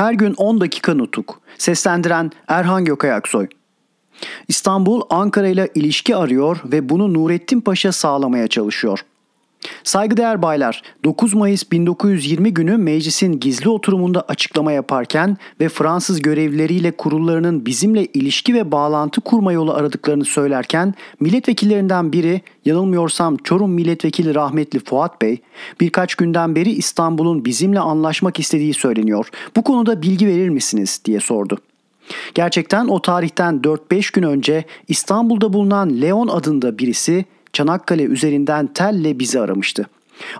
Her gün 10 dakika nutuk. Seslendiren Erhan Gökayaksoy. İstanbul Ankara ile ilişki arıyor ve bunu Nurettin Paşa sağlamaya çalışıyor. Saygıdeğer baylar, 9 Mayıs 1920 günü meclisin gizli oturumunda açıklama yaparken ve Fransız görevlileriyle kurullarının bizimle ilişki ve bağlantı kurma yolu aradıklarını söylerken milletvekillerinden biri, yanılmıyorsam Çorum milletvekili rahmetli Fuat Bey, birkaç günden beri İstanbul'un bizimle anlaşmak istediği söyleniyor. Bu konuda bilgi verir misiniz diye sordu. Gerçekten o tarihten 4-5 gün önce İstanbul'da bulunan Leon adında birisi Çanakkale üzerinden telle bizi aramıştı.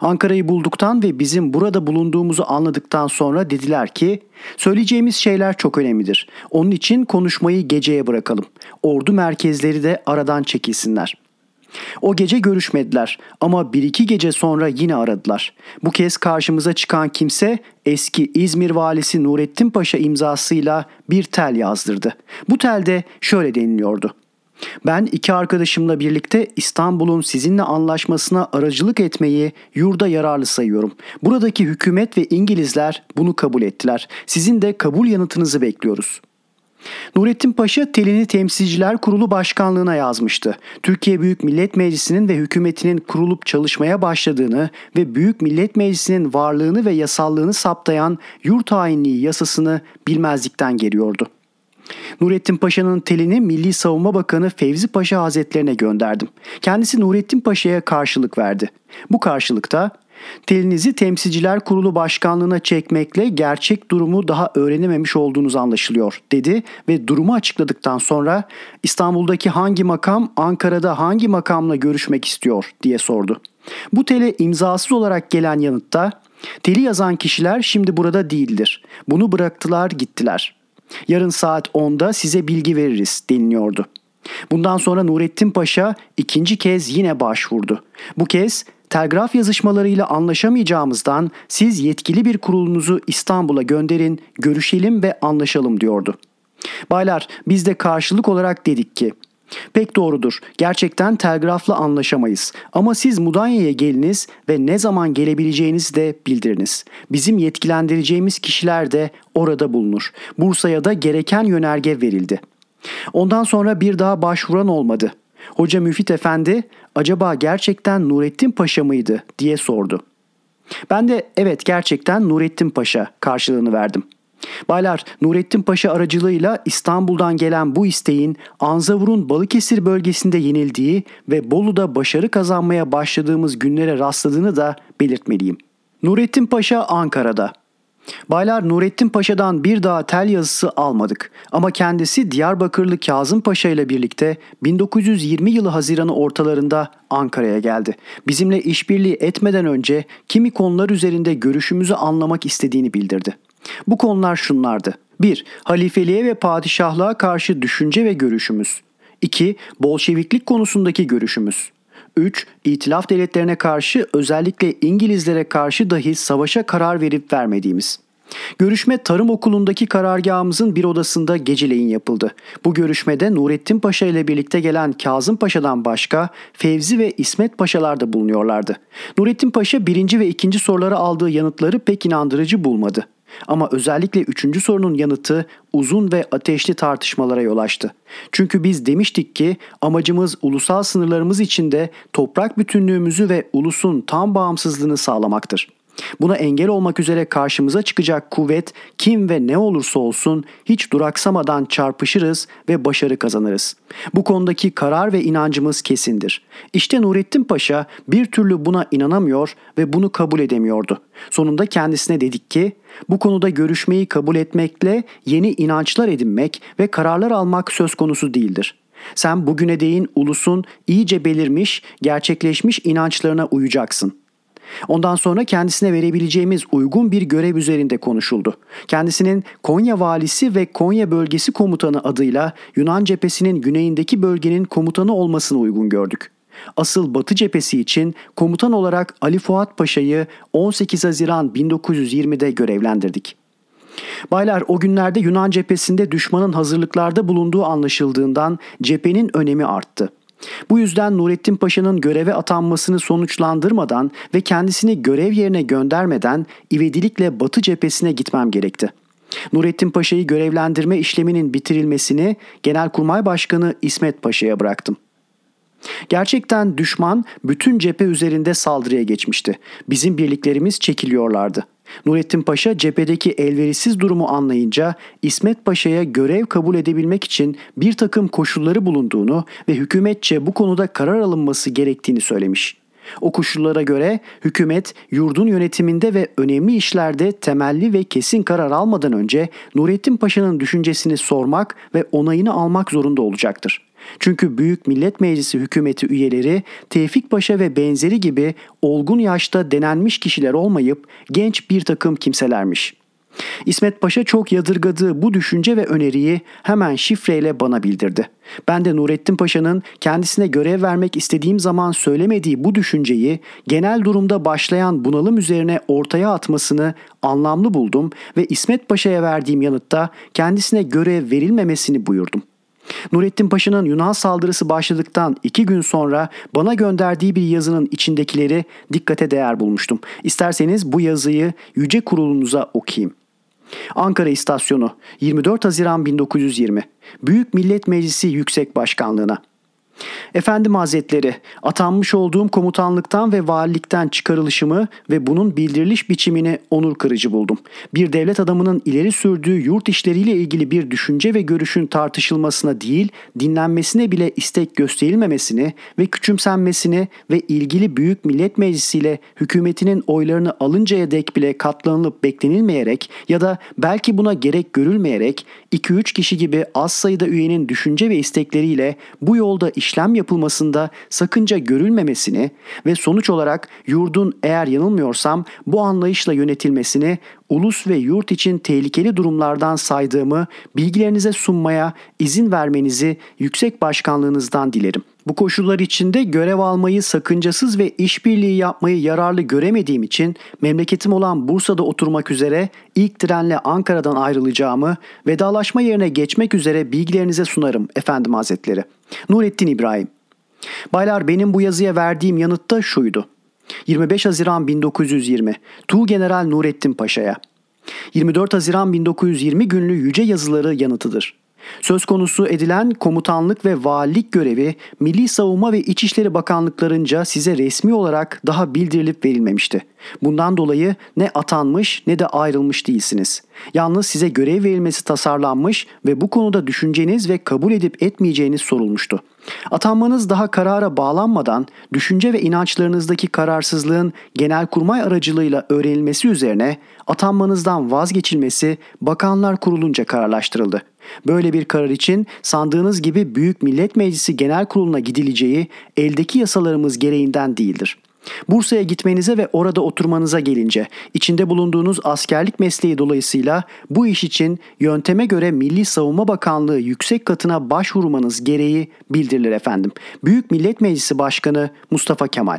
Ankara'yı bulduktan ve bizim burada bulunduğumuzu anladıktan sonra dediler ki söyleyeceğimiz şeyler çok önemlidir. Onun için konuşmayı geceye bırakalım. Ordu merkezleri de aradan çekilsinler. O gece görüşmediler ama bir iki gece sonra yine aradılar. Bu kez karşımıza çıkan kimse eski İzmir valisi Nurettin Paşa imzasıyla bir tel yazdırdı. Bu telde şöyle deniliyordu. Ben iki arkadaşımla birlikte İstanbul'un sizinle anlaşmasına aracılık etmeyi yurda yararlı sayıyorum. Buradaki hükümet ve İngilizler bunu kabul ettiler. Sizin de kabul yanıtınızı bekliyoruz. Nurettin Paşa telini Temsilciler Kurulu Başkanlığına yazmıştı. Türkiye Büyük Millet Meclisi'nin ve hükümetinin kurulup çalışmaya başladığını ve Büyük Millet Meclisi'nin varlığını ve yasallığını saptayan yurt hainliği yasasını bilmezlikten geliyordu. Nurettin Paşa'nın telini Milli Savunma Bakanı Fevzi Paşa Hazretlerine gönderdim. Kendisi Nurettin Paşa'ya karşılık verdi. Bu karşılıkta telinizi Temsilciler Kurulu Başkanlığına çekmekle gerçek durumu daha öğrenememiş olduğunuz anlaşılıyor dedi ve durumu açıkladıktan sonra İstanbul'daki hangi makam Ankara'da hangi makamla görüşmek istiyor diye sordu. Bu tele imzasız olarak gelen yanıtta teli yazan kişiler şimdi burada değildir. Bunu bıraktılar gittiler. Yarın saat 10'da size bilgi veririz deniliyordu. Bundan sonra Nurettin Paşa ikinci kez yine başvurdu. Bu kez telgraf yazışmalarıyla anlaşamayacağımızdan siz yetkili bir kurulunuzu İstanbul'a gönderin, görüşelim ve anlaşalım diyordu. Baylar biz de karşılık olarak dedik ki Pek doğrudur. Gerçekten telgrafla anlaşamayız. Ama siz Mudanya'ya geliniz ve ne zaman gelebileceğinizi de bildiriniz. Bizim yetkilendireceğimiz kişiler de orada bulunur. Bursa'ya da gereken yönerge verildi. Ondan sonra bir daha başvuran olmadı. Hoca Müfit Efendi acaba gerçekten Nurettin Paşa mıydı diye sordu. Ben de evet gerçekten Nurettin Paşa karşılığını verdim.'' Baylar, Nurettin Paşa aracılığıyla İstanbul'dan gelen bu isteğin Anzavur'un Balıkesir bölgesinde yenildiği ve Bolu'da başarı kazanmaya başladığımız günlere rastladığını da belirtmeliyim. Nurettin Paşa Ankara'da. Baylar Nurettin Paşa'dan bir daha tel yazısı almadık ama kendisi Diyarbakırlı Kazım Paşa ile birlikte 1920 yılı Haziran'ı ortalarında Ankara'ya geldi. Bizimle işbirliği etmeden önce kimi konular üzerinde görüşümüzü anlamak istediğini bildirdi. Bu konular şunlardı. 1. Halifeliğe ve padişahlığa karşı düşünce ve görüşümüz. 2. Bolşeviklik konusundaki görüşümüz. 3. İtilaf devletlerine karşı özellikle İngilizlere karşı dahi savaşa karar verip vermediğimiz. Görüşme Tarım Okulu'ndaki karargahımızın bir odasında geceleyin yapıldı. Bu görüşmede Nurettin Paşa ile birlikte gelen Kazım Paşa'dan başka Fevzi ve İsmet Paşalar da bulunuyorlardı. Nurettin Paşa birinci ve ikinci soruları aldığı yanıtları pek inandırıcı bulmadı. Ama özellikle üçüncü sorunun yanıtı uzun ve ateşli tartışmalara yol açtı. Çünkü biz demiştik ki amacımız ulusal sınırlarımız içinde toprak bütünlüğümüzü ve ulusun tam bağımsızlığını sağlamaktır. Buna engel olmak üzere karşımıza çıkacak kuvvet kim ve ne olursa olsun hiç duraksamadan çarpışırız ve başarı kazanırız. Bu konudaki karar ve inancımız kesindir. İşte Nurettin Paşa bir türlü buna inanamıyor ve bunu kabul edemiyordu. Sonunda kendisine dedik ki bu konuda görüşmeyi kabul etmekle yeni inançlar edinmek ve kararlar almak söz konusu değildir. Sen bugüne değin ulusun iyice belirmiş, gerçekleşmiş inançlarına uyacaksın. Ondan sonra kendisine verebileceğimiz uygun bir görev üzerinde konuşuldu. Kendisinin Konya valisi ve Konya bölgesi komutanı adıyla Yunan cephesinin güneyindeki bölgenin komutanı olmasını uygun gördük. Asıl Batı cephesi için komutan olarak Ali Fuat Paşa'yı 18 Haziran 1920'de görevlendirdik. Baylar o günlerde Yunan cephesinde düşmanın hazırlıklarda bulunduğu anlaşıldığından cephenin önemi arttı. Bu yüzden Nurettin Paşa'nın göreve atanmasını sonuçlandırmadan ve kendisini görev yerine göndermeden ivedilikle Batı cephesine gitmem gerekti. Nurettin Paşa'yı görevlendirme işleminin bitirilmesini Genelkurmay Başkanı İsmet Paşa'ya bıraktım. Gerçekten düşman bütün cephe üzerinde saldırıya geçmişti. Bizim birliklerimiz çekiliyorlardı. Nurettin Paşa cephedeki elverişsiz durumu anlayınca İsmet Paşa'ya görev kabul edebilmek için bir takım koşulları bulunduğunu ve hükümetçe bu konuda karar alınması gerektiğini söylemiş. O koşullara göre hükümet yurdun yönetiminde ve önemli işlerde temelli ve kesin karar almadan önce Nurettin Paşa'nın düşüncesini sormak ve onayını almak zorunda olacaktır. Çünkü Büyük Millet Meclisi hükümeti üyeleri Tevfik Paşa ve benzeri gibi olgun yaşta denenmiş kişiler olmayıp genç bir takım kimselermiş. İsmet Paşa çok yadırgadığı bu düşünce ve öneriyi hemen şifreyle bana bildirdi. Ben de Nurettin Paşa'nın kendisine görev vermek istediğim zaman söylemediği bu düşünceyi genel durumda başlayan bunalım üzerine ortaya atmasını anlamlı buldum ve İsmet Paşa'ya verdiğim yanıtta kendisine görev verilmemesini buyurdum. Nurettin Paşa'nın Yunan saldırısı başladıktan iki gün sonra bana gönderdiği bir yazının içindekileri dikkate değer bulmuştum. İsterseniz bu yazıyı Yüce Kurulunuza okuyayım. Ankara İstasyonu 24 Haziran 1920 Büyük Millet Meclisi Yüksek Başkanlığına Efendim Hazretleri, atanmış olduğum komutanlıktan ve valilikten çıkarılışımı ve bunun bildiriliş biçimini onur kırıcı buldum. Bir devlet adamının ileri sürdüğü yurt işleriyle ilgili bir düşünce ve görüşün tartışılmasına değil, dinlenmesine bile istek gösterilmemesini ve küçümsenmesini ve ilgili Büyük Millet Meclisi ile hükümetinin oylarını alıncaya dek bile katlanılıp beklenilmeyerek ya da belki buna gerek görülmeyerek 2-3 kişi gibi az sayıda üyenin düşünce ve istekleriyle bu yolda iş işlem yapılmasında sakınca görülmemesini ve sonuç olarak yurdun eğer yanılmıyorsam bu anlayışla yönetilmesini ulus ve yurt için tehlikeli durumlardan saydığımı bilgilerinize sunmaya izin vermenizi yüksek başkanlığınızdan dilerim. Bu koşullar içinde görev almayı sakıncasız ve işbirliği yapmayı yararlı göremediğim için memleketim olan Bursa'da oturmak üzere ilk trenle Ankara'dan ayrılacağımı vedalaşma yerine geçmek üzere bilgilerinize sunarım efendim hazretleri. Nurettin İbrahim Baylar benim bu yazıya verdiğim yanıt da şuydu. 25 Haziran 1920 Tuğ General Nurettin Paşa'ya 24 Haziran 1920 günlü yüce yazıları yanıtıdır. Söz konusu edilen komutanlık ve valilik görevi Milli Savunma ve İçişleri Bakanlıklarınca size resmi olarak daha bildirilip verilmemişti. Bundan dolayı ne atanmış ne de ayrılmış değilsiniz. Yalnız size görev verilmesi tasarlanmış ve bu konuda düşünceniz ve kabul edip etmeyeceğiniz sorulmuştu. Atanmanız daha karara bağlanmadan düşünce ve inançlarınızdaki kararsızlığın genelkurmay aracılığıyla öğrenilmesi üzerine atanmanızdan vazgeçilmesi Bakanlar Kurulunca kararlaştırıldı. Böyle bir karar için sandığınız gibi Büyük Millet Meclisi Genel Kurulu'na gidileceği eldeki yasalarımız gereğinden değildir. Bursa'ya gitmenize ve orada oturmanıza gelince içinde bulunduğunuz askerlik mesleği dolayısıyla bu iş için yönteme göre Milli Savunma Bakanlığı yüksek katına başvurmanız gereği bildirilir efendim. Büyük Millet Meclisi Başkanı Mustafa Kemal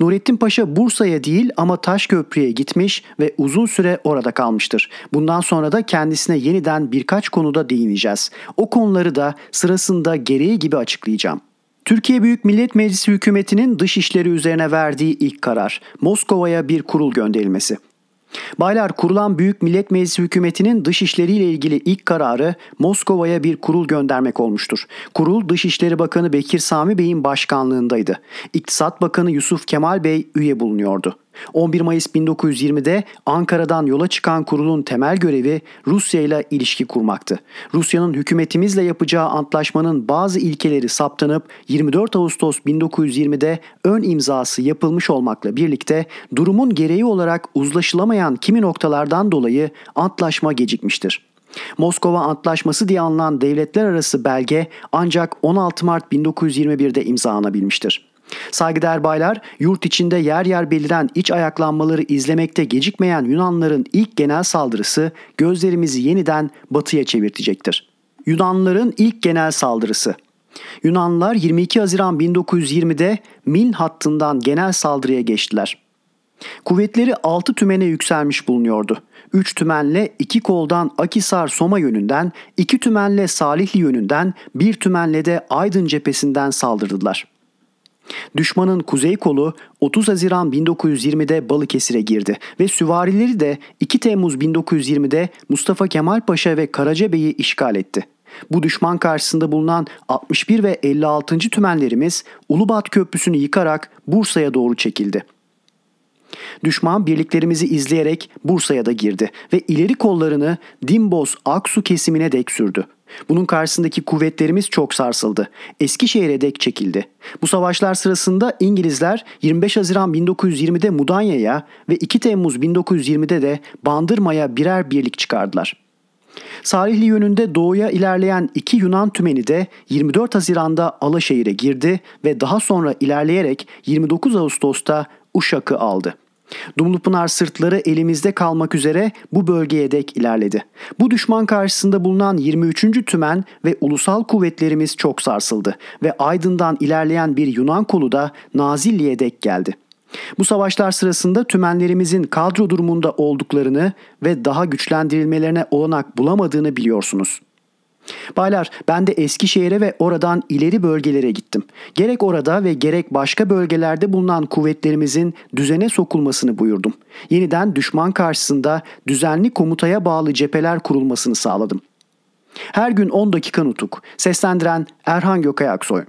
Nurettin Paşa Bursa'ya değil ama Taşköprü'ye gitmiş ve uzun süre orada kalmıştır. Bundan sonra da kendisine yeniden birkaç konuda değineceğiz. O konuları da sırasında gereği gibi açıklayacağım. Türkiye Büyük Millet Meclisi hükümetinin dış işleri üzerine verdiği ilk karar Moskova'ya bir kurul gönderilmesi. Baylar kurulan Büyük Millet Meclisi hükümetinin dış işleriyle ilgili ilk kararı Moskova'ya bir kurul göndermek olmuştur. Kurul Dışişleri Bakanı Bekir Sami Bey'in başkanlığındaydı. İktisat Bakanı Yusuf Kemal Bey üye bulunuyordu. 11 Mayıs 1920'de Ankara'dan yola çıkan kurulun temel görevi Rusya ile ilişki kurmaktı. Rusya'nın hükümetimizle yapacağı antlaşmanın bazı ilkeleri saptanıp 24 Ağustos 1920'de ön imzası yapılmış olmakla birlikte durumun gereği olarak uzlaşılamayan kimi noktalardan dolayı antlaşma gecikmiştir. Moskova Antlaşması diye anılan devletler arası belge ancak 16 Mart 1921'de imzalanabilmiştir. Saygıdeğer baylar, yurt içinde yer yer beliren iç ayaklanmaları izlemekte gecikmeyen Yunanların ilk genel saldırısı gözlerimizi yeniden batıya çevirtecektir. Yunanların ilk genel saldırısı Yunanlılar 22 Haziran 1920'de Min hattından genel saldırıya geçtiler. Kuvvetleri 6 tümene yükselmiş bulunuyordu. 3 tümenle 2 koldan Akisar Soma yönünden, 2 tümenle Salihli yönünden, 1 tümenle de Aydın cephesinden saldırdılar. Düşmanın kuzey kolu 30 Haziran 1920'de Balıkesir'e girdi ve süvarileri de 2 Temmuz 1920'de Mustafa Kemal Paşa ve Karacabey'i işgal etti. Bu düşman karşısında bulunan 61 ve 56. tümenlerimiz Ulubat Köprüsü'nü yıkarak Bursa'ya doğru çekildi. Düşman birliklerimizi izleyerek Bursa'ya da girdi ve ileri kollarını Dimbos Aksu kesimine dek sürdü. Bunun karşısındaki kuvvetlerimiz çok sarsıldı. Eskişehir'e dek çekildi. Bu savaşlar sırasında İngilizler 25 Haziran 1920'de Mudanya'ya ve 2 Temmuz 1920'de de Bandırma'ya birer birlik çıkardılar. Salihli yönünde doğuya ilerleyen iki Yunan tümeni de 24 Haziran'da Alaşehir'e girdi ve daha sonra ilerleyerek 29 Ağustos'ta Uşak'ı aldı. Dumlupınar sırtları elimizde kalmak üzere bu bölgeye dek ilerledi. Bu düşman karşısında bulunan 23. Tümen ve ulusal kuvvetlerimiz çok sarsıldı ve Aydın'dan ilerleyen bir Yunan kolu da Nazilli'ye dek geldi. Bu savaşlar sırasında tümenlerimizin kadro durumunda olduklarını ve daha güçlendirilmelerine olanak bulamadığını biliyorsunuz. Baylar ben de Eskişehir'e ve oradan ileri bölgelere gittim. Gerek orada ve gerek başka bölgelerde bulunan kuvvetlerimizin düzene sokulmasını buyurdum. Yeniden düşman karşısında düzenli komutaya bağlı cepheler kurulmasını sağladım. Her gün 10 dakika nutuk. Seslendiren Erhan Gökay Aksoy.